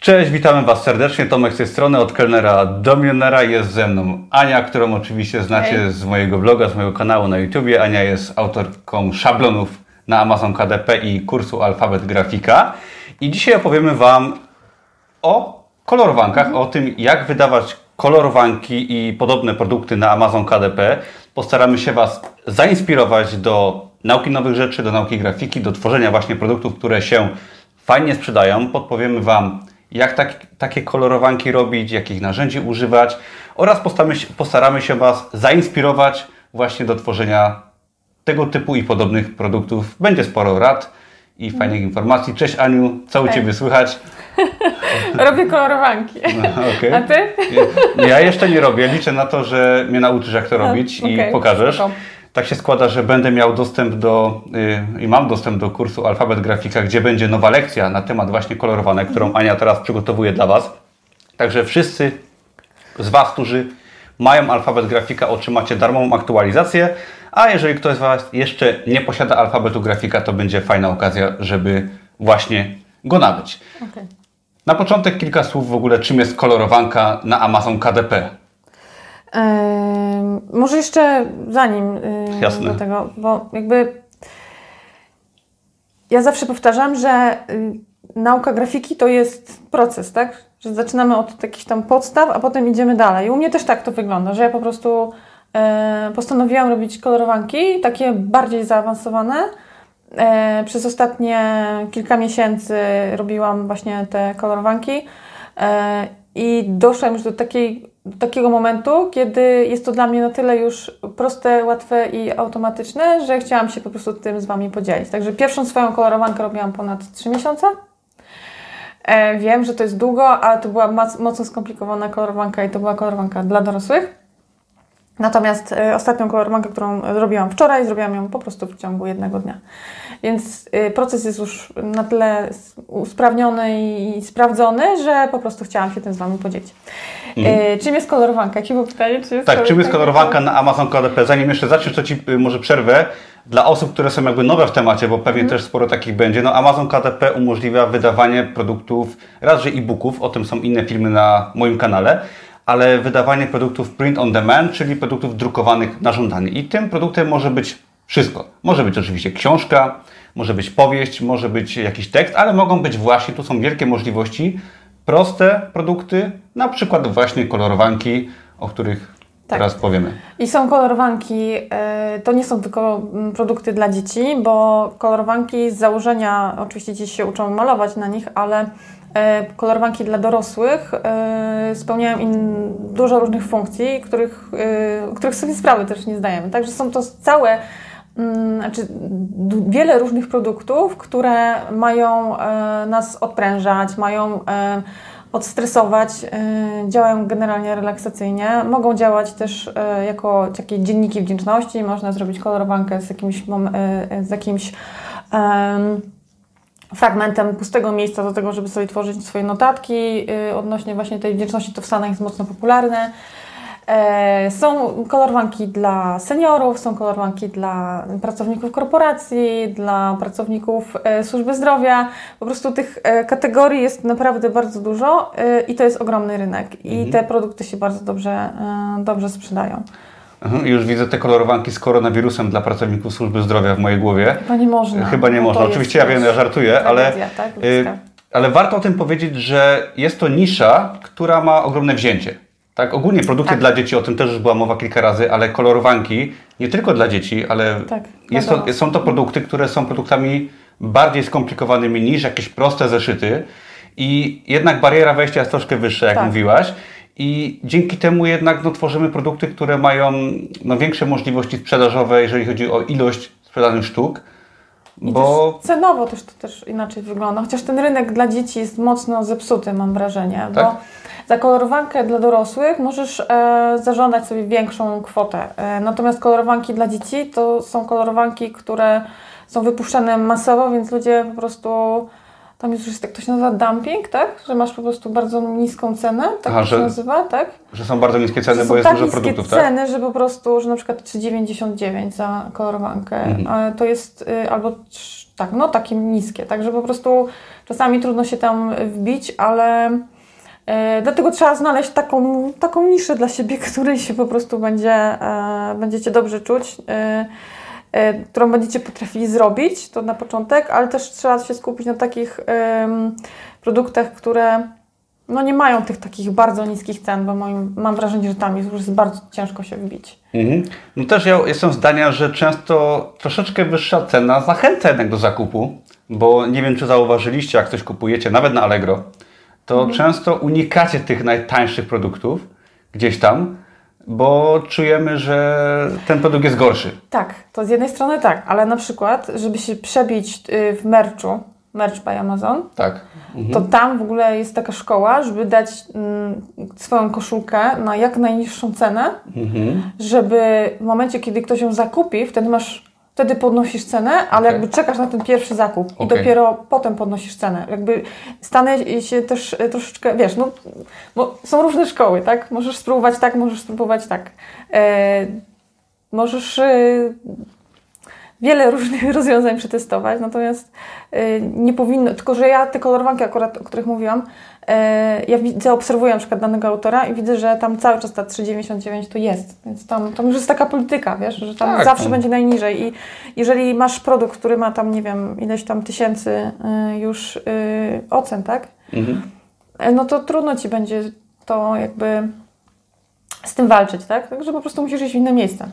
Cześć, witamy Was serdecznie. Tomek z tej strony, od kelnera do milionera. Jest ze mną Ania, którą oczywiście znacie Hej. z mojego bloga, z mojego kanału na YouTubie. Ania jest autorką szablonów na Amazon KDP i kursu Alfabet Grafika. I dzisiaj opowiemy Wam o kolorowankach, o tym jak wydawać kolorowanki i podobne produkty na Amazon KDP. Postaramy się Was zainspirować do nauki nowych rzeczy, do nauki grafiki, do tworzenia właśnie produktów, które się fajnie sprzedają. Podpowiemy Wam, jak tak, takie kolorowanki robić, jakich narzędzi używać oraz postaramy się, postaramy się Was zainspirować właśnie do tworzenia tego typu i podobnych produktów. Będzie sporo rad i fajnych informacji. Cześć Aniu, co u. Ciebie słychać? Robię kolorowanki. Okej. A ty? Ja jeszcze nie robię. Liczę na to, że mnie nauczysz, jak to robić i okej, pokażesz. spoko. Tak się składa, że będę miał dostęp do y, i mam dostęp do kursu Alfabet Grafika, gdzie będzie nowa lekcja na temat właśnie kolorowanek, którą Ania teraz przygotowuje dla Was. Także wszyscy z Was, którzy mają Alfabet Grafika, otrzymacie darmową aktualizację, a jeżeli ktoś z Was jeszcze nie posiada Alfabetu Grafika, to będzie fajna okazja, żeby właśnie go nabyć. Okej. Na początek kilka słów w ogóle, czym jest kolorowanka na Amazon KDP. Może jeszcze zanim Jasne. do tego, bo jakby ja zawsze powtarzam, że nauka grafiki to jest proces, tak? Że zaczynamy od jakichś tam podstaw, a potem idziemy dalej. U mnie też tak to wygląda, że ja po prostu postanowiłam robić kolorowanki, takie bardziej zaawansowane. Przez ostatnie kilka miesięcy robiłam właśnie te kolorowanki e, i doszłam już do, takiej, do takiego momentu, kiedy jest to dla mnie na tyle już proste, łatwe i automatyczne, że chciałam się po prostu tym z Wami podzielić. Także pierwszą swoją kolorowankę robiłam ponad 3 miesiące. E, wiem, że to jest długo, ale to była mocno skomplikowana kolorowanka i to była kolorowanka dla dorosłych. Natomiast e, ostatnią kolorowankę, którą zrobiłam wczoraj, zrobiłam ją po prostu w ciągu jednego dnia. Więc e, proces jest już na tyle usprawniony i sprawdzony, że po prostu chciałam się tym z Wami podzielić. E, czym jest kolorowanka? Jakie było pytanie? Czy Mhm. Tak, czym jest kolorowanka na Amazon KDP? Zanim jeszcze zaczniesz, to Ci y, może przerwę. Dla osób, które są jakby nowe w temacie, bo pewnie też sporo takich będzie, no Amazon KDP umożliwia wydawanie produktów, raz, że e-booków, o tym są inne filmy na moim kanale, ale wydawanie produktów print on demand, czyli produktów drukowanych na żądanie. I tym produktem może być wszystko. Może być oczywiście książka, może być powieść, może być jakiś tekst, ale mogą być właśnie, tu są wielkie możliwości, proste produkty, na przykład właśnie kolorowanki, o których Tak. teraz powiemy. I są kolorowanki, e, to nie są tylko mm, produkty dla dzieci, bo kolorowanki z założenia, oczywiście dzieci się uczą malować na nich, ale kolorowanki dla dorosłych e, spełniają im dużo różnych funkcji, których, e, których sobie sprawy też nie zdajemy. Także są to całe, mm, znaczy wiele różnych produktów, które mają e, nas odprężać, mają e, odstresować, e, działają generalnie relaksacyjnie. Mogą działać też e, jako takie dzienniki wdzięczności. Można zrobić kolorowankę z jakimś, e, z jakimś fragmentem pustego miejsca do tego, żeby sobie tworzyć swoje notatki y, odnośnie właśnie tej wdzięczności. To w Stanach jest mocno popularne. E, Są kolorowanki dla seniorów, są kolorowanki dla pracowników korporacji, dla pracowników e, służby zdrowia. Po prostu tych e, kategorii jest naprawdę bardzo dużo i to jest ogromny rynek. I te produkty się bardzo dobrze, dobrze sprzedają. Mhm, Już widzę te kolorowanki z koronawirusem dla pracowników służby zdrowia w mojej głowie. Chyba nie można. Chyba nie No można. Oczywiście ja wiem, ja żartuję, ale, tak? y, ale warto o tym powiedzieć, że jest to nisza, która ma ogromne wzięcie. Tak, ogólnie produkty Tak. dla dzieci, o tym też już była mowa kilka razy, ale kolorowanki nie tylko dla dzieci, ale Tak, to, są to produkty, które są produktami bardziej skomplikowanymi niż jakieś proste zeszyty i jednak bariera wejścia jest troszkę wyższa, jak Tak. mówiłaś. I dzięki temu jednak no, tworzymy produkty, które mają no, większe możliwości sprzedażowe, jeżeli chodzi o ilość sprzedanych sztuk. I Bo też cenowo też to też inaczej wygląda. Chociaż ten rynek dla dzieci jest mocno zepsuty, mam wrażenie. Tak? Bo za kolorowankę dla dorosłych możesz e, zażądać sobie większą kwotę. E, natomiast kolorowanki dla dzieci to są kolorowanki, które są wypuszczane masowo, więc ludzie po prostu Tam jest już, tak to się nazywa dumping, tak? Że masz po prostu bardzo niską cenę, tak Aha, to się że- nazywa, tak? Że są bardzo niskie ceny, bo jest tak dużo produktów, tak? ceny, że po prostu, że na przykład 3,99 za kolorowankę, Mhm. to jest y, albo tak, no takie niskie, także po prostu czasami trudno się tam wbić, ale y, dlatego trzeba znaleźć taką, taką niszę dla siebie, której się po prostu będzie, e, będziecie dobrze czuć. y, którą będziecie potrafili zrobić, to na początek, ale też trzeba się skupić na takich produktach, które no nie mają tych takich bardzo niskich cen, bo moim, mam wrażenie, że tam jest już bardzo ciężko się wbić. Mhm. No też ja jestem zdania, że często troszeczkę wyższa cena zachęca jednak do zakupu, bo nie wiem, czy zauważyliście, jak coś kupujecie, nawet na Allegro, to Mhm. często unikacie tych najtańszych produktów gdzieś tam, bo czujemy, że ten produkt jest gorszy. Tak, to z jednej strony tak, ale na przykład, żeby się przebić y, w merchu, merch by Amazon, Tak. to tam w ogóle jest taka szkoła, żeby dać mm, swoją koszulkę na jak najniższą cenę, Mhm. żeby w momencie, kiedy ktoś ją zakupi, wtedy masz, wtedy podnosisz cenę, ale Okej. jakby czekasz na ten pierwszy zakup i Okej. dopiero potem podnosisz cenę. Jakby Stany się też e, troszeczkę, wiesz, no, bo są różne szkoły, tak? Możesz spróbować tak, możesz spróbować tak. E, możesz e, wiele różnych rozwiązań przetestować, natomiast e, nie powinno, tylko że ja te kolorowanki akurat, o których mówiłam, ja widzę, obserwuję na przykład danego autora i widzę, że tam cały czas ta 3,99 to jest, więc tam, tam już jest taka polityka, wiesz, że tam Tak, zawsze tam- będzie najniżej i jeżeli masz produkt, który ma tam, nie wiem, ileś tam tysięcy y, już y, ocen, tak, Mhm. E, no to trudno Ci będzie to jakby z tym walczyć, tak, także po prostu musisz iść w inne miejsce.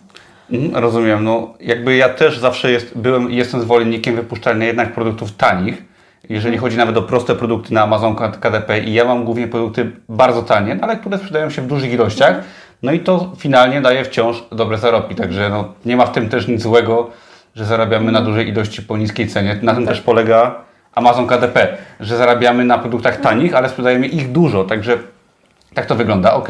Mhm, rozumiem. No, jakby ja też zawsze jest, byłem jestem zwolennikiem wypuszczania jednak produktów tanich. Jeżeli chodzi nawet o proste produkty na Amazon KDP i ja mam głównie produkty bardzo tanie, no, ale które sprzedają się w dużych ilościach. No i to finalnie daje wciąż dobre zarobki. Także no, nie ma w tym też nic złego, że zarabiamy na dużej ilości po niskiej cenie. Na tym też polega Amazon KDP, że zarabiamy na produktach tanich, ale sprzedajemy ich dużo. Także tak to wygląda, ok.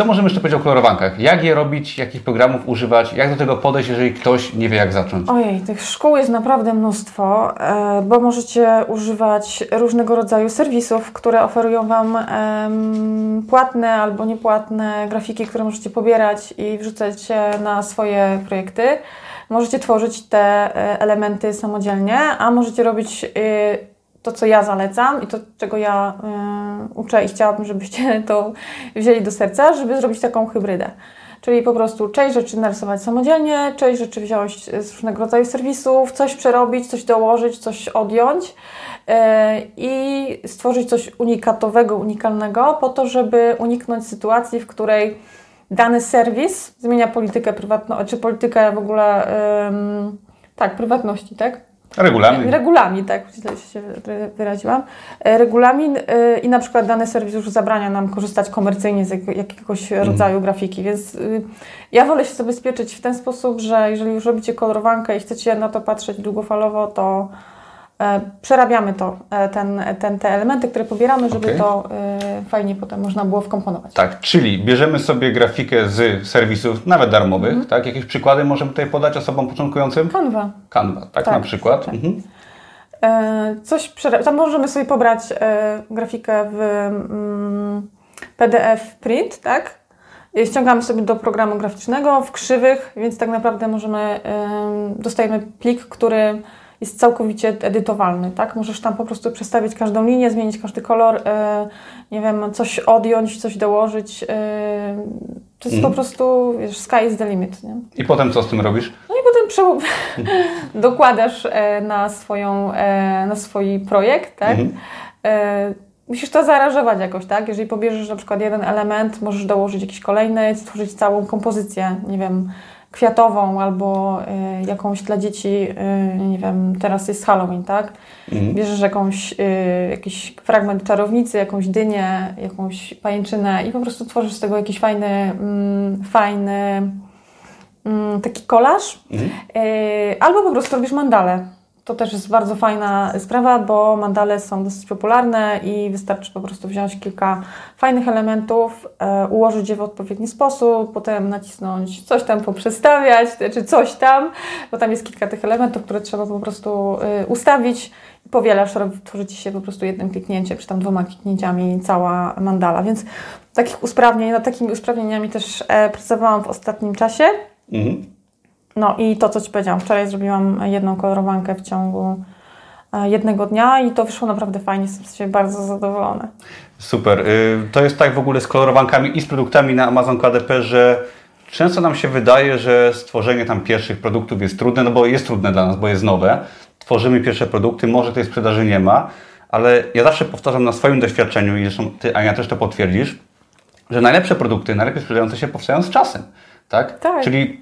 Co możemy jeszcze powiedzieć o kolorowankach? Jak je robić, jakich programów używać, jak do tego podejść, jeżeli ktoś nie wie jak zacząć? Ojej, tych szkół jest naprawdę mnóstwo, e, bo możecie używać różnego rodzaju serwisów, które oferują Wam płatne albo niepłatne grafiki, które możecie pobierać i wrzucać na swoje projekty. Możecie tworzyć te e, elementy samodzielnie, a możecie robić e, to, co ja zalecam i to, czego ja y, uczę i chciałabym, żebyście to wzięli do serca, żeby zrobić taką hybrydę. Czyli po prostu część rzeczy narysować samodzielnie, część rzeczy wziąć z różnego rodzaju serwisów, coś przerobić, coś dołożyć, coś odjąć yy, i stworzyć coś unikatowego, unikalnego, po to, żeby uniknąć sytuacji, w której dany serwis zmienia politykę prywatną, czy politykę w ogóle, tak, prywatności, tak? Regulamin. Regulamin, tak, źle się wyraziłam. E, Regulamin e, i na przykład dany serwis już zabrania nam korzystać komercyjnie z jak- jakiegoś rodzaju grafiki, więc y, ja wolę się zabezpieczyć w ten sposób, że jeżeli już robicie kolorowankę i chcecie na to patrzeć długofalowo, to przerabiamy to, e, ten, ten, te elementy, które pobieramy, żeby Okej. to e, fajnie potem można było wkomponować. Tak, czyli bierzemy sobie grafikę z serwisów, nawet darmowych, Mhm. tak? Jakieś przykłady możemy tutaj podać osobom początkującym? Canva. Canva, tak, Tak, na przykład. tak. Mhm. E, Coś tam możemy sobie pobrać e, grafikę w mm, PDF print, tak? Ściągamy sobie do programu graficznego w krzywych, więc tak naprawdę możemy, em, dostajemy plik, który jest całkowicie edytowalny, tak? Możesz tam po prostu przestawić każdą linię, zmienić każdy kolor, e, nie wiem, coś odjąć, coś dołożyć. e, to jest Mhm. po prostu, wiesz, sky is the limit, nie? I potem co z tym robisz? No i potem prze... dokładasz e, na, swoją, na swój projekt, tak? Mhm. E, musisz to zaaranżować jakoś, tak? Jeżeli pobierzesz na przykład jeden element, możesz dołożyć jakiś kolejny, stworzyć całą kompozycję, nie wiem, kwiatową albo e, jakąś dla dzieci, e, nie wiem, teraz jest Halloween, tak? Mhm. Bierzesz jakąś, y, jakiś fragment czarownicy, jakąś dynię, jakąś pajęczynę i po prostu tworzysz z tego jakiś fajny, mm, fajny mm, taki kolaż. Mhm. Y, albo po prostu robisz mandalę. To też jest bardzo fajna sprawa, bo mandale są dosyć popularne i wystarczy po prostu wziąć kilka fajnych elementów, e, ułożyć je w odpowiedni sposób, potem nacisnąć coś tam poprzestawiać, czy coś tam, bo tam jest kilka tych elementów, które trzeba po prostu e, ustawić. Powielasz, tworzy Ci się po prostu jednym kliknięciem, czy tam dwoma kliknięciami cała mandala, więc takich usprawnień, nad takimi usprawnieniami też e, pracowałam w ostatnim czasie. Mhm. No i to, co Ci powiedziałam, wczoraj zrobiłam jedną kolorowankę w ciągu e, jednego dnia i to wyszło naprawdę fajnie, jestem się bardzo zadowolona. Super. Y, to jest tak w ogóle z kolorowankami i z produktami na Amazon KDP, że często nam się wydaje, że stworzenie tam pierwszych produktów jest trudne, no bo jest trudne dla nas, bo jest nowe. Tworzymy pierwsze produkty, może tej sprzedaży nie ma, ale ja zawsze powtarzam na swoim doświadczeniu i zresztą Ty, Ania, też to potwierdzisz, że najlepsze produkty, najlepiej sprzedające się powstają z czasem. Tak? tak. Czyli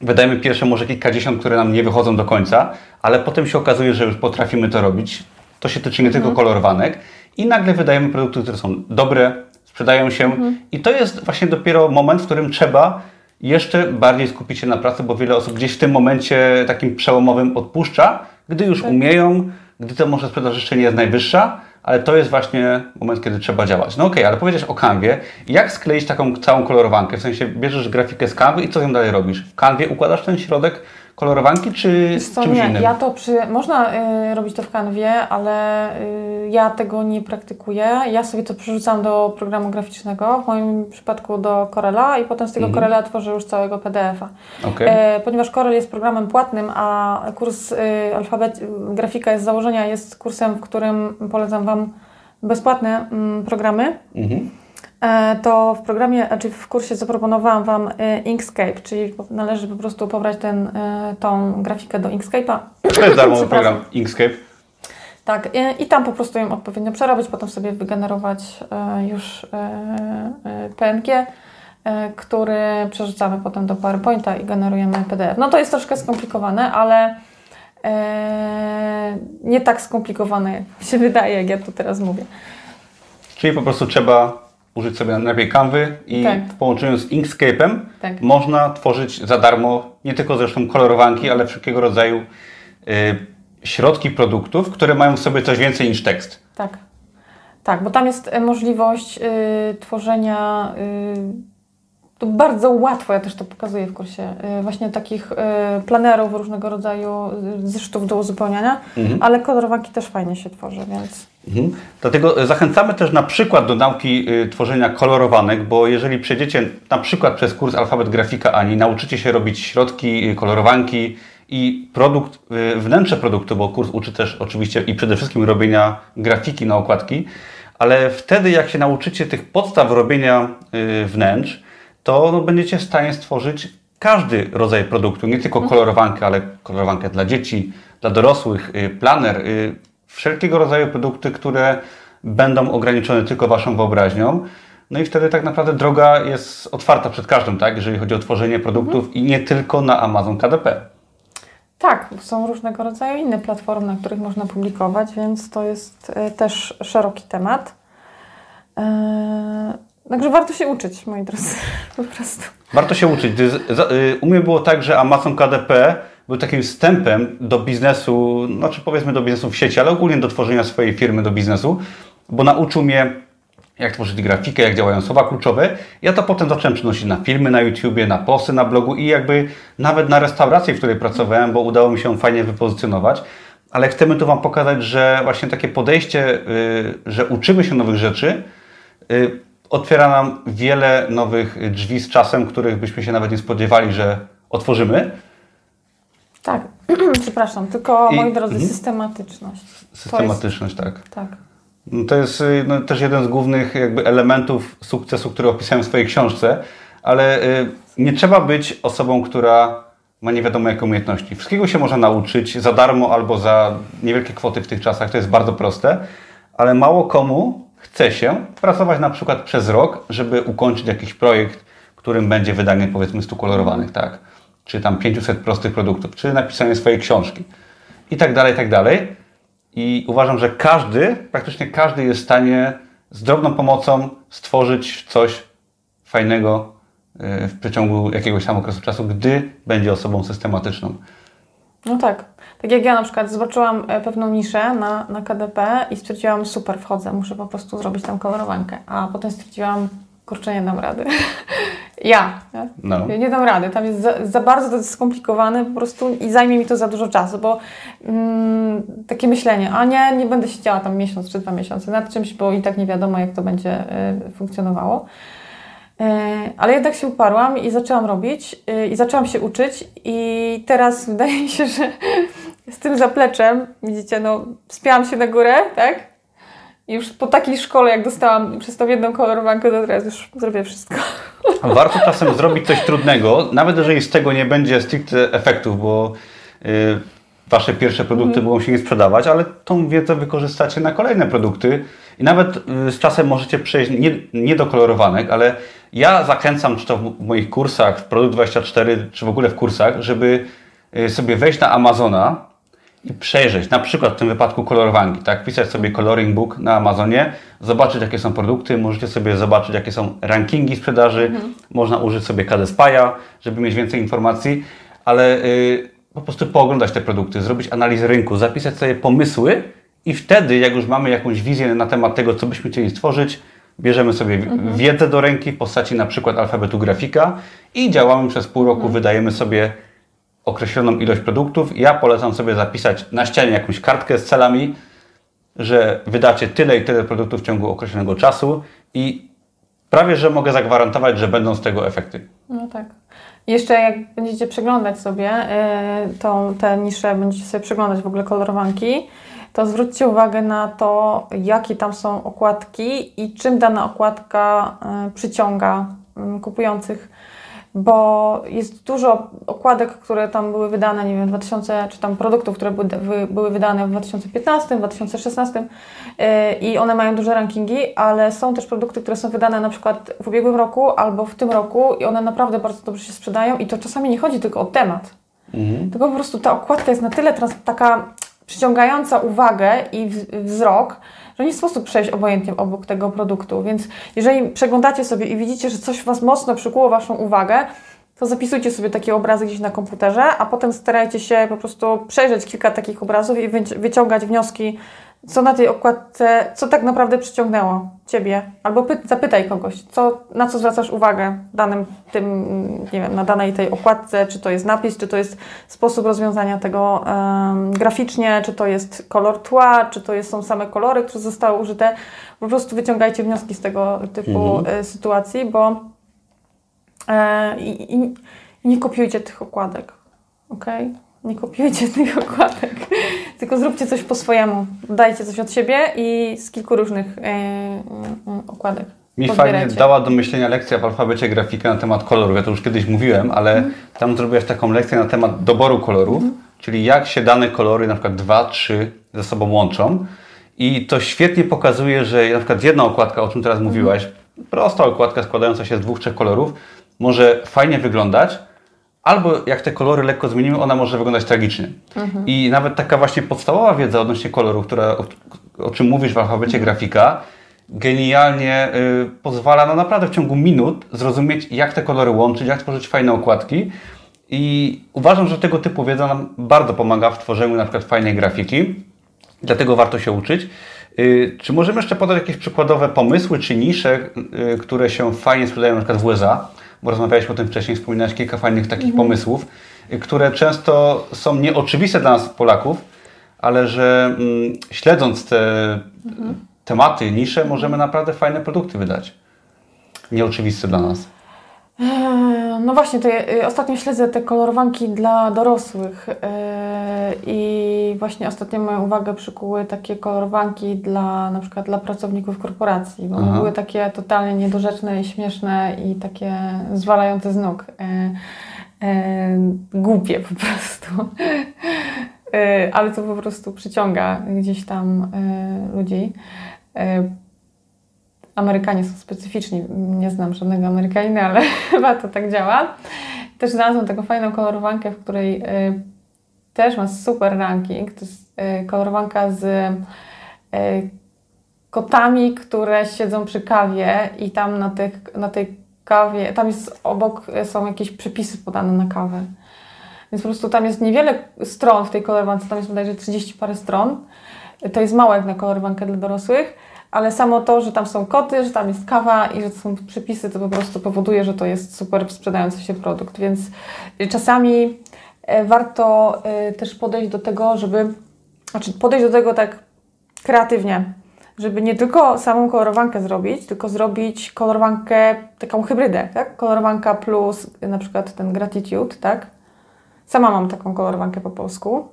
wydajemy pierwsze może kilkadziesiąt, które nam nie wychodzą do końca, ale potem się okazuje, że już potrafimy to robić. To się tyczy nie tylko mhm. kolorowanek i nagle wydajemy produkty, które są dobre, sprzedają się mhm. i to jest właśnie dopiero moment, w którym trzeba jeszcze bardziej skupić się na pracy, bo wiele osób gdzieś w tym momencie takim przełomowym odpuszcza, gdy już tak. umieją, gdy to może sprzedaż jeszcze nie jest najwyższa, ale to jest właśnie moment, kiedy trzeba działać. No okej, okay, ale powiedziałeś o kanwie. Jak skleić taką całą kolorowankę? W sensie bierzesz grafikę z kanwy i co z nią dalej robisz? W kanwie układasz ten środek kolorowanki, czy z czymś nie, innym? Ja to przy, można y, robić to w kanwie, ale y, ja tego nie praktykuję. Ja sobie to przerzucam do programu graficznego, w moim przypadku do Corela i potem z tego mhm. Corela tworzę już całego PDF-a. Okay. Y, ponieważ Corel jest programem płatnym, a kurs y, alfabet, grafika jest z założenia jest kursem, w którym polecam Wam bezpłatne mm, programy. Mhm E, to w programie, znaczy w kursie zaproponowałam Wam e, Inkscape, czyli należy po prostu pobrać ten, e, tą grafikę do Inkscape'a. To jest darmowy program Inkscape. Tak, i tam po prostu ją odpowiednio przerobić, potem sobie wygenerować już PNG, który przerzucamy potem do PowerPointa i generujemy PDF. No to jest troszkę skomplikowane, ale nie tak skomplikowane, jak się wydaje, jak ja tu teraz mówię. Czyli po prostu trzeba użyć sobie najlepiej Canvy i tak. w połączeniu z Inkscape'em tak. można tworzyć za darmo nie tylko zresztą kolorowanki, ale wszelkiego rodzaju y, środki produktów, które mają w sobie coś więcej niż tekst. Tak. Tak, bo tam jest e, możliwość y, tworzenia y, to bardzo łatwo, ja też to pokazuję w kursie, y, właśnie takich y, planerów różnego rodzaju, y, zeszytów do uzupełniania, mhm. ale kolorowanki też fajnie się tworzy, więc... Mhm. Dlatego zachęcamy też na przykład do nauki tworzenia kolorowanek, bo jeżeli przejdziecie na przykład przez kurs Alfabet Grafika Ani, nauczycie się robić środki, kolorowanki i produkt, wnętrze produktu, bo kurs uczy też oczywiście i przede wszystkim robienia grafiki na okładki, ale wtedy jak się nauczycie tych podstaw robienia wnętrz, to no, będziecie w stanie stworzyć każdy rodzaj produktu, nie tylko mhm. kolorowankę, ale kolorowankę dla dzieci, dla dorosłych, planer, wszelkiego rodzaju produkty, które będą ograniczone tylko Waszą wyobraźnią. No i wtedy tak naprawdę droga jest otwarta przed każdym, tak? jeżeli chodzi o tworzenie produktów mhm. i nie tylko na Amazon KDP. Tak, są różnego rodzaju inne platformy, na których można publikować, więc to jest y, też szeroki temat. Także warto się uczyć, moi drodzy, po prostu. Warto się uczyć. Y, u mnie było tak, że Amazon KDP był takim wstępem do biznesu, znaczy powiedzmy do biznesu w sieci, ale ogólnie do tworzenia swojej firmy, do biznesu, bo nauczył mnie jak tworzyć grafikę, jak działają słowa kluczowe. Ja to potem zacząłem przenosić na filmy na YouTubie, na posty na blogu i jakby nawet na restauracji, w której pracowałem, bo udało mi się fajnie wypozycjonować. Ale chcemy tu Wam pokazać, że właśnie takie podejście, y, że uczymy się nowych rzeczy, y, otwiera nam wiele nowych drzwi z czasem, których byśmy się nawet nie spodziewali, że otworzymy. Tak, przepraszam, tylko I, moi drodzy, mm, systematyczność. Systematyczność, jest, tak. Tak. No to jest y, no, też jeden z głównych jakby elementów sukcesu, który opisałem w swojej książce, ale y, nie trzeba być osobą, która ma nie wiadomo jakie umiejętności. Wszystkiego się można nauczyć za darmo albo za niewielkie kwoty w tych czasach, to jest bardzo proste, ale mało komu chce się pracować na przykład przez rok, żeby ukończyć jakiś projekt, którym będzie wydanie powiedzmy 100 kolorowanych, tak? Czy tam 500 prostych produktów, czy napisanie swojej książki i tak dalej, i tak dalej. I uważam, że każdy, praktycznie każdy jest w stanie z drobną pomocą stworzyć coś fajnego y, w przeciągu jakiegoś tam okresu czasu, gdy będzie osobą systematyczną. No tak. tak jak ja na przykład zobaczyłam e, pewną niszę na, na KDP i stwierdziłam, super, wchodzę, muszę po prostu zrobić tam kolorowankę. A potem stwierdziłam, kurczę, nie dam rady. ja, nie? No. Ja nie dam rady. Tam jest za, za bardzo to jest skomplikowane po prostu i zajmie mi to za dużo czasu, bo mm, takie myślenie, a nie, nie będę siedziała tam miesiąc czy dwa miesiące nad czymś, bo i tak nie wiadomo, jak to będzie y, funkcjonowało. Y, ale jednak się uparłam i zaczęłam robić y, i zaczęłam się uczyć i teraz wydaje mi się, że z tym zapleczem, widzicie, no wspięłam się na górę, tak? I już po takiej szkole, jak dostałam przez tą jedną kolorowankę, to teraz już zrobię wszystko. Warto czasem zrobić coś trudnego, nawet jeżeli z tego nie będzie stricte efektów, bo y, Wasze pierwsze produkty mogą się nie sprzedawać, ale tą wiedzę wykorzystacie na kolejne produkty. I nawet y, z czasem możecie przejść nie, nie do kolorowanek, ale ja zachęcam, czy to w moich kursach, w Produkt 24, czy w ogóle w kursach, żeby y, sobie wejść na Amazona i przejrzeć, na przykład w tym wypadku kolorowanki, tak? Pisać sobie coloring book na Amazonie, zobaczyć jakie są produkty, możecie sobie zobaczyć jakie są rankingi sprzedaży, można użyć sobie KDSPA'a, żeby mieć więcej informacji, ale y, po prostu pooglądać te produkty, zrobić analizę rynku, zapisać sobie pomysły i wtedy, jak już mamy jakąś wizję na temat tego, co byśmy chcieli stworzyć, bierzemy sobie wi- wiedzę do ręki w postaci na przykład alfabetu grafika i działamy przez pół roku, wydajemy sobie określoną ilość produktów. Ja polecam sobie zapisać na ścianie jakąś kartkę z celami, że wydacie tyle i tyle produktów w ciągu określonego czasu i prawie, że mogę zagwarantować, że będą z tego efekty. No tak. Jeszcze jak będziecie przeglądać sobie y, tą, te nisze, będziecie sobie przeglądać w ogóle kolorowanki, to zwróćcie uwagę na to, jakie tam są okładki i czym dana okładka y, przyciąga y, kupujących. Bo jest dużo okładek, które tam były wydane, nie wiem, 2000, czy tam produktów, które były, były wydane w 2015, 2016 yy, i one mają duże rankingi, ale są też produkty, które są wydane na przykład w ubiegłym roku albo w tym roku i one naprawdę bardzo dobrze się sprzedają i to czasami nie chodzi tylko o temat, tylko po prostu ta okładka jest na tyle trans- taka przyciągająca uwagę i w- wzrok, że nie sposób przejść obojętnie obok tego produktu. Więc jeżeli przeglądacie sobie i widzicie, że coś Was mocno przykuło Waszą uwagę, to zapisujcie sobie takie obrazy gdzieś na komputerze, a potem starajcie się po prostu przejrzeć kilka takich obrazów i wyci- wyciągać wnioski, co na tej okładce, co tak naprawdę przyciągnęło Ciebie. Albo py- zapytaj kogoś, co, na co zwracasz uwagę danym tym, nie wiem, na danej tej okładce, czy to jest napis, czy to jest sposób rozwiązania tego em, graficznie, czy to jest kolor tła, czy to jest, są same kolory, które zostały użyte. Po prostu wyciągajcie wnioski z tego typu e, sytuacji, bo e, i, i, i nie kopiujcie tych okładek, ok? Nie kopiujcie tych okładek, tylko zróbcie coś po swojemu. Dajcie coś od siebie i z kilku różnych e, okładek. Mi fajnie dała do myślenia lekcja w alfabecie grafika na temat kolorów. Ja to już kiedyś mówiłem, ale Mhm. tam zrobiłaś taką lekcję na temat doboru kolorów, czyli jak się dane kolory, na przykład dwa, trzy, ze sobą łączą. I to świetnie pokazuje, że na przykład jedna okładka, o czym teraz Mhm. mówiłaś, prosta okładka składająca się z dwóch, trzech kolorów, może fajnie wyglądać, albo jak te kolory lekko zmienimy, ona może wyglądać tragicznie. Mhm. I nawet taka właśnie podstawowa wiedza odnośnie kolorów, która, o, o czym mówisz w alfabecie grafika, genialnie y, pozwala no naprawdę w ciągu minut zrozumieć, jak te kolory łączyć, jak tworzyć fajne okładki. I uważam, że tego typu wiedza nam bardzo pomaga w tworzeniu na przykład fajnej grafiki. Dlatego warto się uczyć. Y, Czy możemy jeszcze podać jakieś przykładowe pomysły czy nisze, y, które się fajnie sprzedają na przykład w USA? Bo rozmawialiśmy o tym wcześniej, wspominałeś kilka fajnych takich pomysłów, y, które często są nieoczywiste dla nas Polaków, ale że mm, śledząc te tematy, nisze, możemy naprawdę fajne produkty wydać. Nieoczywiste dla nas. Eee, No właśnie, to ja, y, ostatnio śledzę te kolorowanki dla dorosłych eee, i właśnie ostatnio moją uwagę przykuły takie kolorowanki dla na przykład dla pracowników korporacji, bo one były takie totalnie niedorzeczne i śmieszne i takie zwalające z nóg. Eee, głupie po prostu. Ale to po prostu przyciąga gdzieś tam eee, ludzi. Amerykanie są specyficzni. Nie znam żadnego Amerykanina, ale chyba to tak działa. Też znalazłam taką fajną kolorowankę, w której y, też ma super ranking. To jest y, kolorowanka z y, kotami, które siedzą przy kawie i tam na, tych, na tej kawie, tam jest obok są jakieś przepisy podane na kawę. Więc po prostu tam jest niewiele stron w tej kolorowance, tam jest bodajże 30 parę stron. To jest mało jak na kolorowankę dla dorosłych, ale samo to, że tam są koty, że tam jest kawa i że są przepisy, to po prostu powoduje, że to jest super sprzedający się produkt. Więc czasami e, warto e, też podejść do tego, żeby, znaczy podejść do tego tak kreatywnie, żeby nie tylko samą kolorowankę zrobić, tylko zrobić kolorowankę, taką hybrydę, tak? Kolorowanka plus na przykład ten gratitude, tak? Sama mam taką kolorowankę po polsku,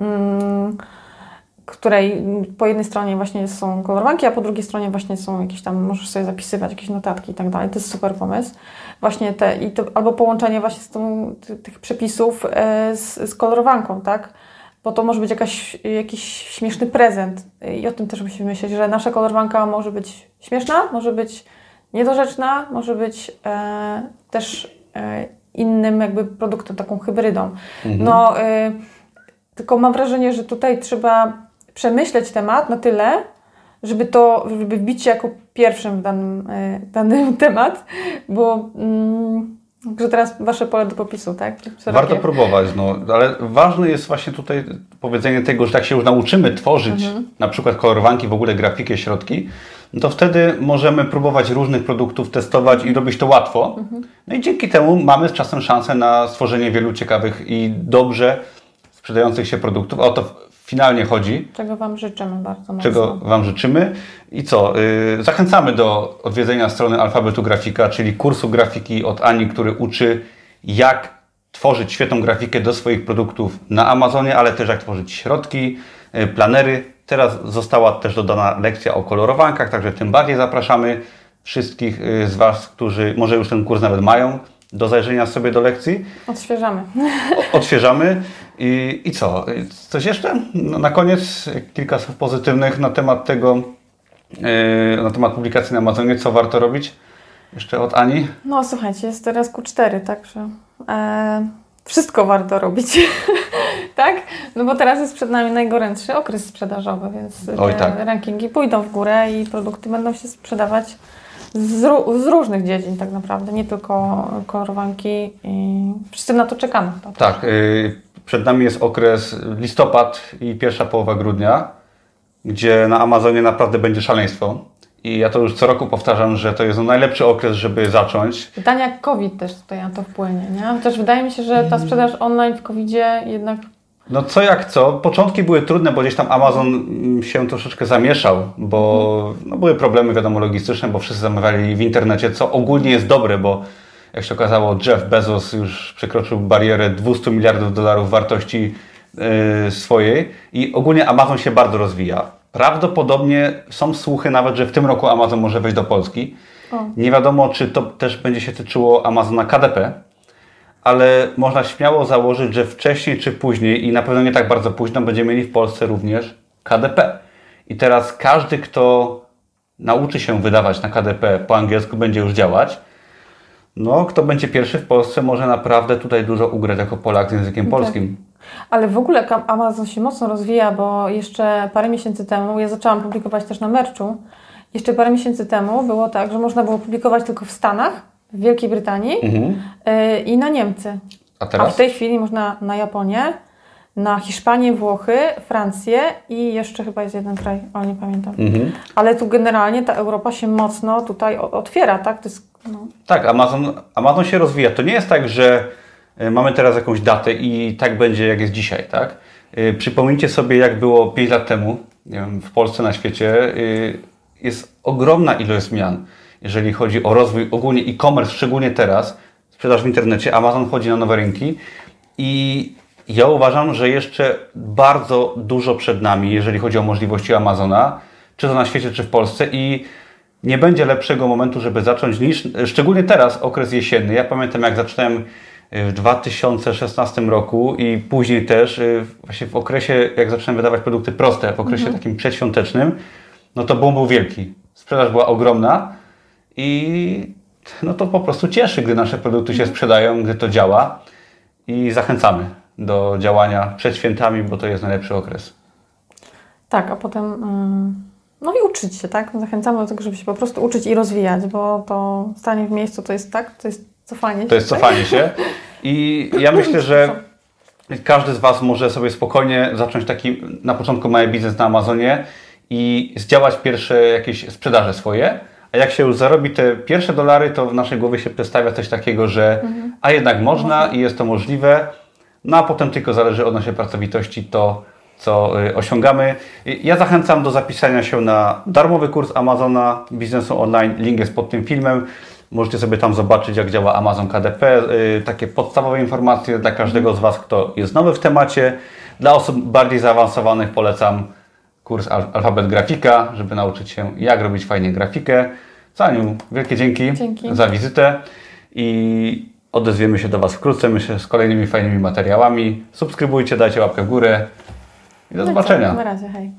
mm, której po jednej stronie właśnie są kolorowanki, a po drugiej stronie właśnie są jakieś tam, możesz sobie zapisywać jakieś notatki i tak dalej. To jest super pomysł. Właśnie te, i to, albo połączenie właśnie z tą, tych przepisów e, z, z kolorowanką, tak? bo to może być jakaś, jakiś śmieszny prezent. I o tym też musimy myśleć, że nasza kolorowanka może być śmieszna, może być niedorzeczna, może być e, też e, innym jakby produktem, taką hybrydą. Mhm. No, e, tylko mam wrażenie, że tutaj trzeba przemyśleć temat na tyle, żeby to, żeby wbić się jako pierwszym w danym, e, danym temat, bo mm, Także teraz wasze pole do popisu, tak? Szerokie. Warto próbować, no, ale ważne jest właśnie tutaj powiedzenie tego, że jak się już nauczymy tworzyć mhm. na przykład kolorowanki, w ogóle grafikę, środki, no to wtedy możemy próbować różnych produktów, testować i robić to łatwo. Mhm. No i dzięki temu mamy z czasem szansę na stworzenie wielu ciekawych i dobrze sprzedających się produktów. To finalnie chodzi. Czego Wam życzymy bardzo mocno. Czego Wam życzymy. I co? Yy, zachęcamy do odwiedzenia strony Alfabetu Grafika, czyli kursu grafiki od Ani, który uczy jak tworzyć świetną grafikę do swoich produktów na Amazonie, ale też jak tworzyć środki, yy, planery. Teraz została też dodana lekcja o kolorowankach, także tym bardziej zapraszamy wszystkich yy, z Was, którzy może już ten kurs nawet mają, do zajrzenia sobie do lekcji. Odświeżamy. O, odświeżamy. I, I co? Coś jeszcze? No, na koniec kilka słów pozytywnych na temat tego, yy, na temat publikacji na Amazonie. Co warto robić? Jeszcze od Ani? No słuchajcie, jest teraz Q4, także e, wszystko warto robić. tak? No bo teraz jest przed nami najgorętszy okres sprzedażowy, więc Oj, tak. rankingi pójdą w górę i produkty będą się sprzedawać z, z, różnych dziedzin tak naprawdę, nie tylko kolorowanki i wszyscy na to czekamy. Tak, y, przed nami jest okres listopad i pierwsza połowa grudnia, gdzie na Amazonie naprawdę będzie szaleństwo. I ja to już co roku powtarzam, że to jest najlepszy okres, żeby zacząć. Pytanie jak COVID też tutaj na to wpłynie, nie? Chociaż wydaje mi się, że ta sprzedaż online w COVID-zie jednak no co jak co. Początki były trudne, bo gdzieś tam Amazon się troszeczkę zamieszał, bo no, były problemy, wiadomo, logistyczne, bo wszyscy zamawiali w internecie, co ogólnie jest dobre, bo jak się okazało, Jeff Bezos już przekroczył barierę 200 miliardów dolarów wartości yy, swojej i ogólnie Amazon się bardzo rozwija. Prawdopodobnie są słuchy nawet, że w tym roku Amazon może wejść do Polski. O. Nie wiadomo, czy to też będzie się tyczyło Amazona KDP, ale można śmiało założyć, że wcześniej czy później i na pewno nie tak bardzo późno będziemy mieli w Polsce również KDP. I teraz każdy, kto nauczy się wydawać na KDP po angielsku, będzie już działać. No, kto będzie pierwszy w Polsce, może naprawdę tutaj dużo ugrać jako Polak z językiem tak. polskim. Ale w ogóle Amazon się mocno rozwija, bo jeszcze parę miesięcy temu, ja zaczęłam publikować też na merchu, jeszcze parę miesięcy temu było tak, że można było publikować tylko w Stanach, w Wielkiej Brytanii mhm. yy, i na Niemcy. A, teraz? A w tej chwili można na Japonię, na Hiszpanię, Włochy, Francję i jeszcze chyba jest jeden kraj, ale nie pamiętam. Mhm. Ale tu generalnie ta Europa się mocno tutaj otwiera, tak? To jest, no. Tak, Amazon, Amazon się rozwija. To nie jest tak, że y, mamy teraz jakąś datę i tak będzie, jak jest dzisiaj, tak? Y, przypomnijcie sobie, jak było 5 lat temu, nie wiem, w Polsce, na świecie, y, jest ogromna ilość zmian, jeżeli chodzi o rozwój ogólnie e-commerce, szczególnie teraz, sprzedaż w internecie, Amazon wchodzi na nowe rynki i ja uważam, że jeszcze bardzo dużo przed nami, jeżeli chodzi o możliwości Amazona, czy to na świecie, czy w Polsce i nie będzie lepszego momentu, żeby zacząć niż, szczególnie teraz, okres jesienny. Ja pamiętam, jak zacząłem w 2016 roku i później też, y, właśnie w okresie, jak zacząłem wydawać produkty proste, w okresie mhm. takim przedświątecznym, no to boom był wielki. Sprzedaż była ogromna i no to po prostu cieszy, gdy nasze produkty się sprzedają, gdy to działa i zachęcamy do działania przed świętami, bo to jest najlepszy okres. Tak, a potem no i uczyć się, tak? Zachęcamy do tego, żeby się po prostu uczyć i rozwijać, bo to stanie w miejscu to jest tak, to jest cofanie się. To jest tak? cofanie się. I ja myślę, że każdy z Was może sobie spokojnie zacząć taki na początku mały biznes na Amazonie i zdziałać pierwsze jakieś sprzedaże swoje. A jak się już zarobi te pierwsze dolary, to w naszej głowie się przedstawia coś takiego, że a jednak można i jest to możliwe, no a potem tylko zależy od naszej pracowitości to, co y, osiągamy. Ja zachęcam do zapisania się na darmowy kurs Amazona biznesu online. Link jest pod tym filmem. Możecie sobie tam zobaczyć, jak działa Amazon KDP. y, Takie podstawowe informacje dla każdego z Was, kto jest nowy w temacie. Dla osób bardziej zaawansowanych polecam kurs Al- Alfabet Grafika, żeby nauczyć się, jak robić fajnie grafikę. Zaniu, wielkie dzięki, Dzięki. za wizytę i odezwiemy się do Was wkrótce, myślę, z kolejnymi fajnymi materiałami. Subskrybujcie, dajcie łapkę w górę i do No zobaczenia. Na razie, hej.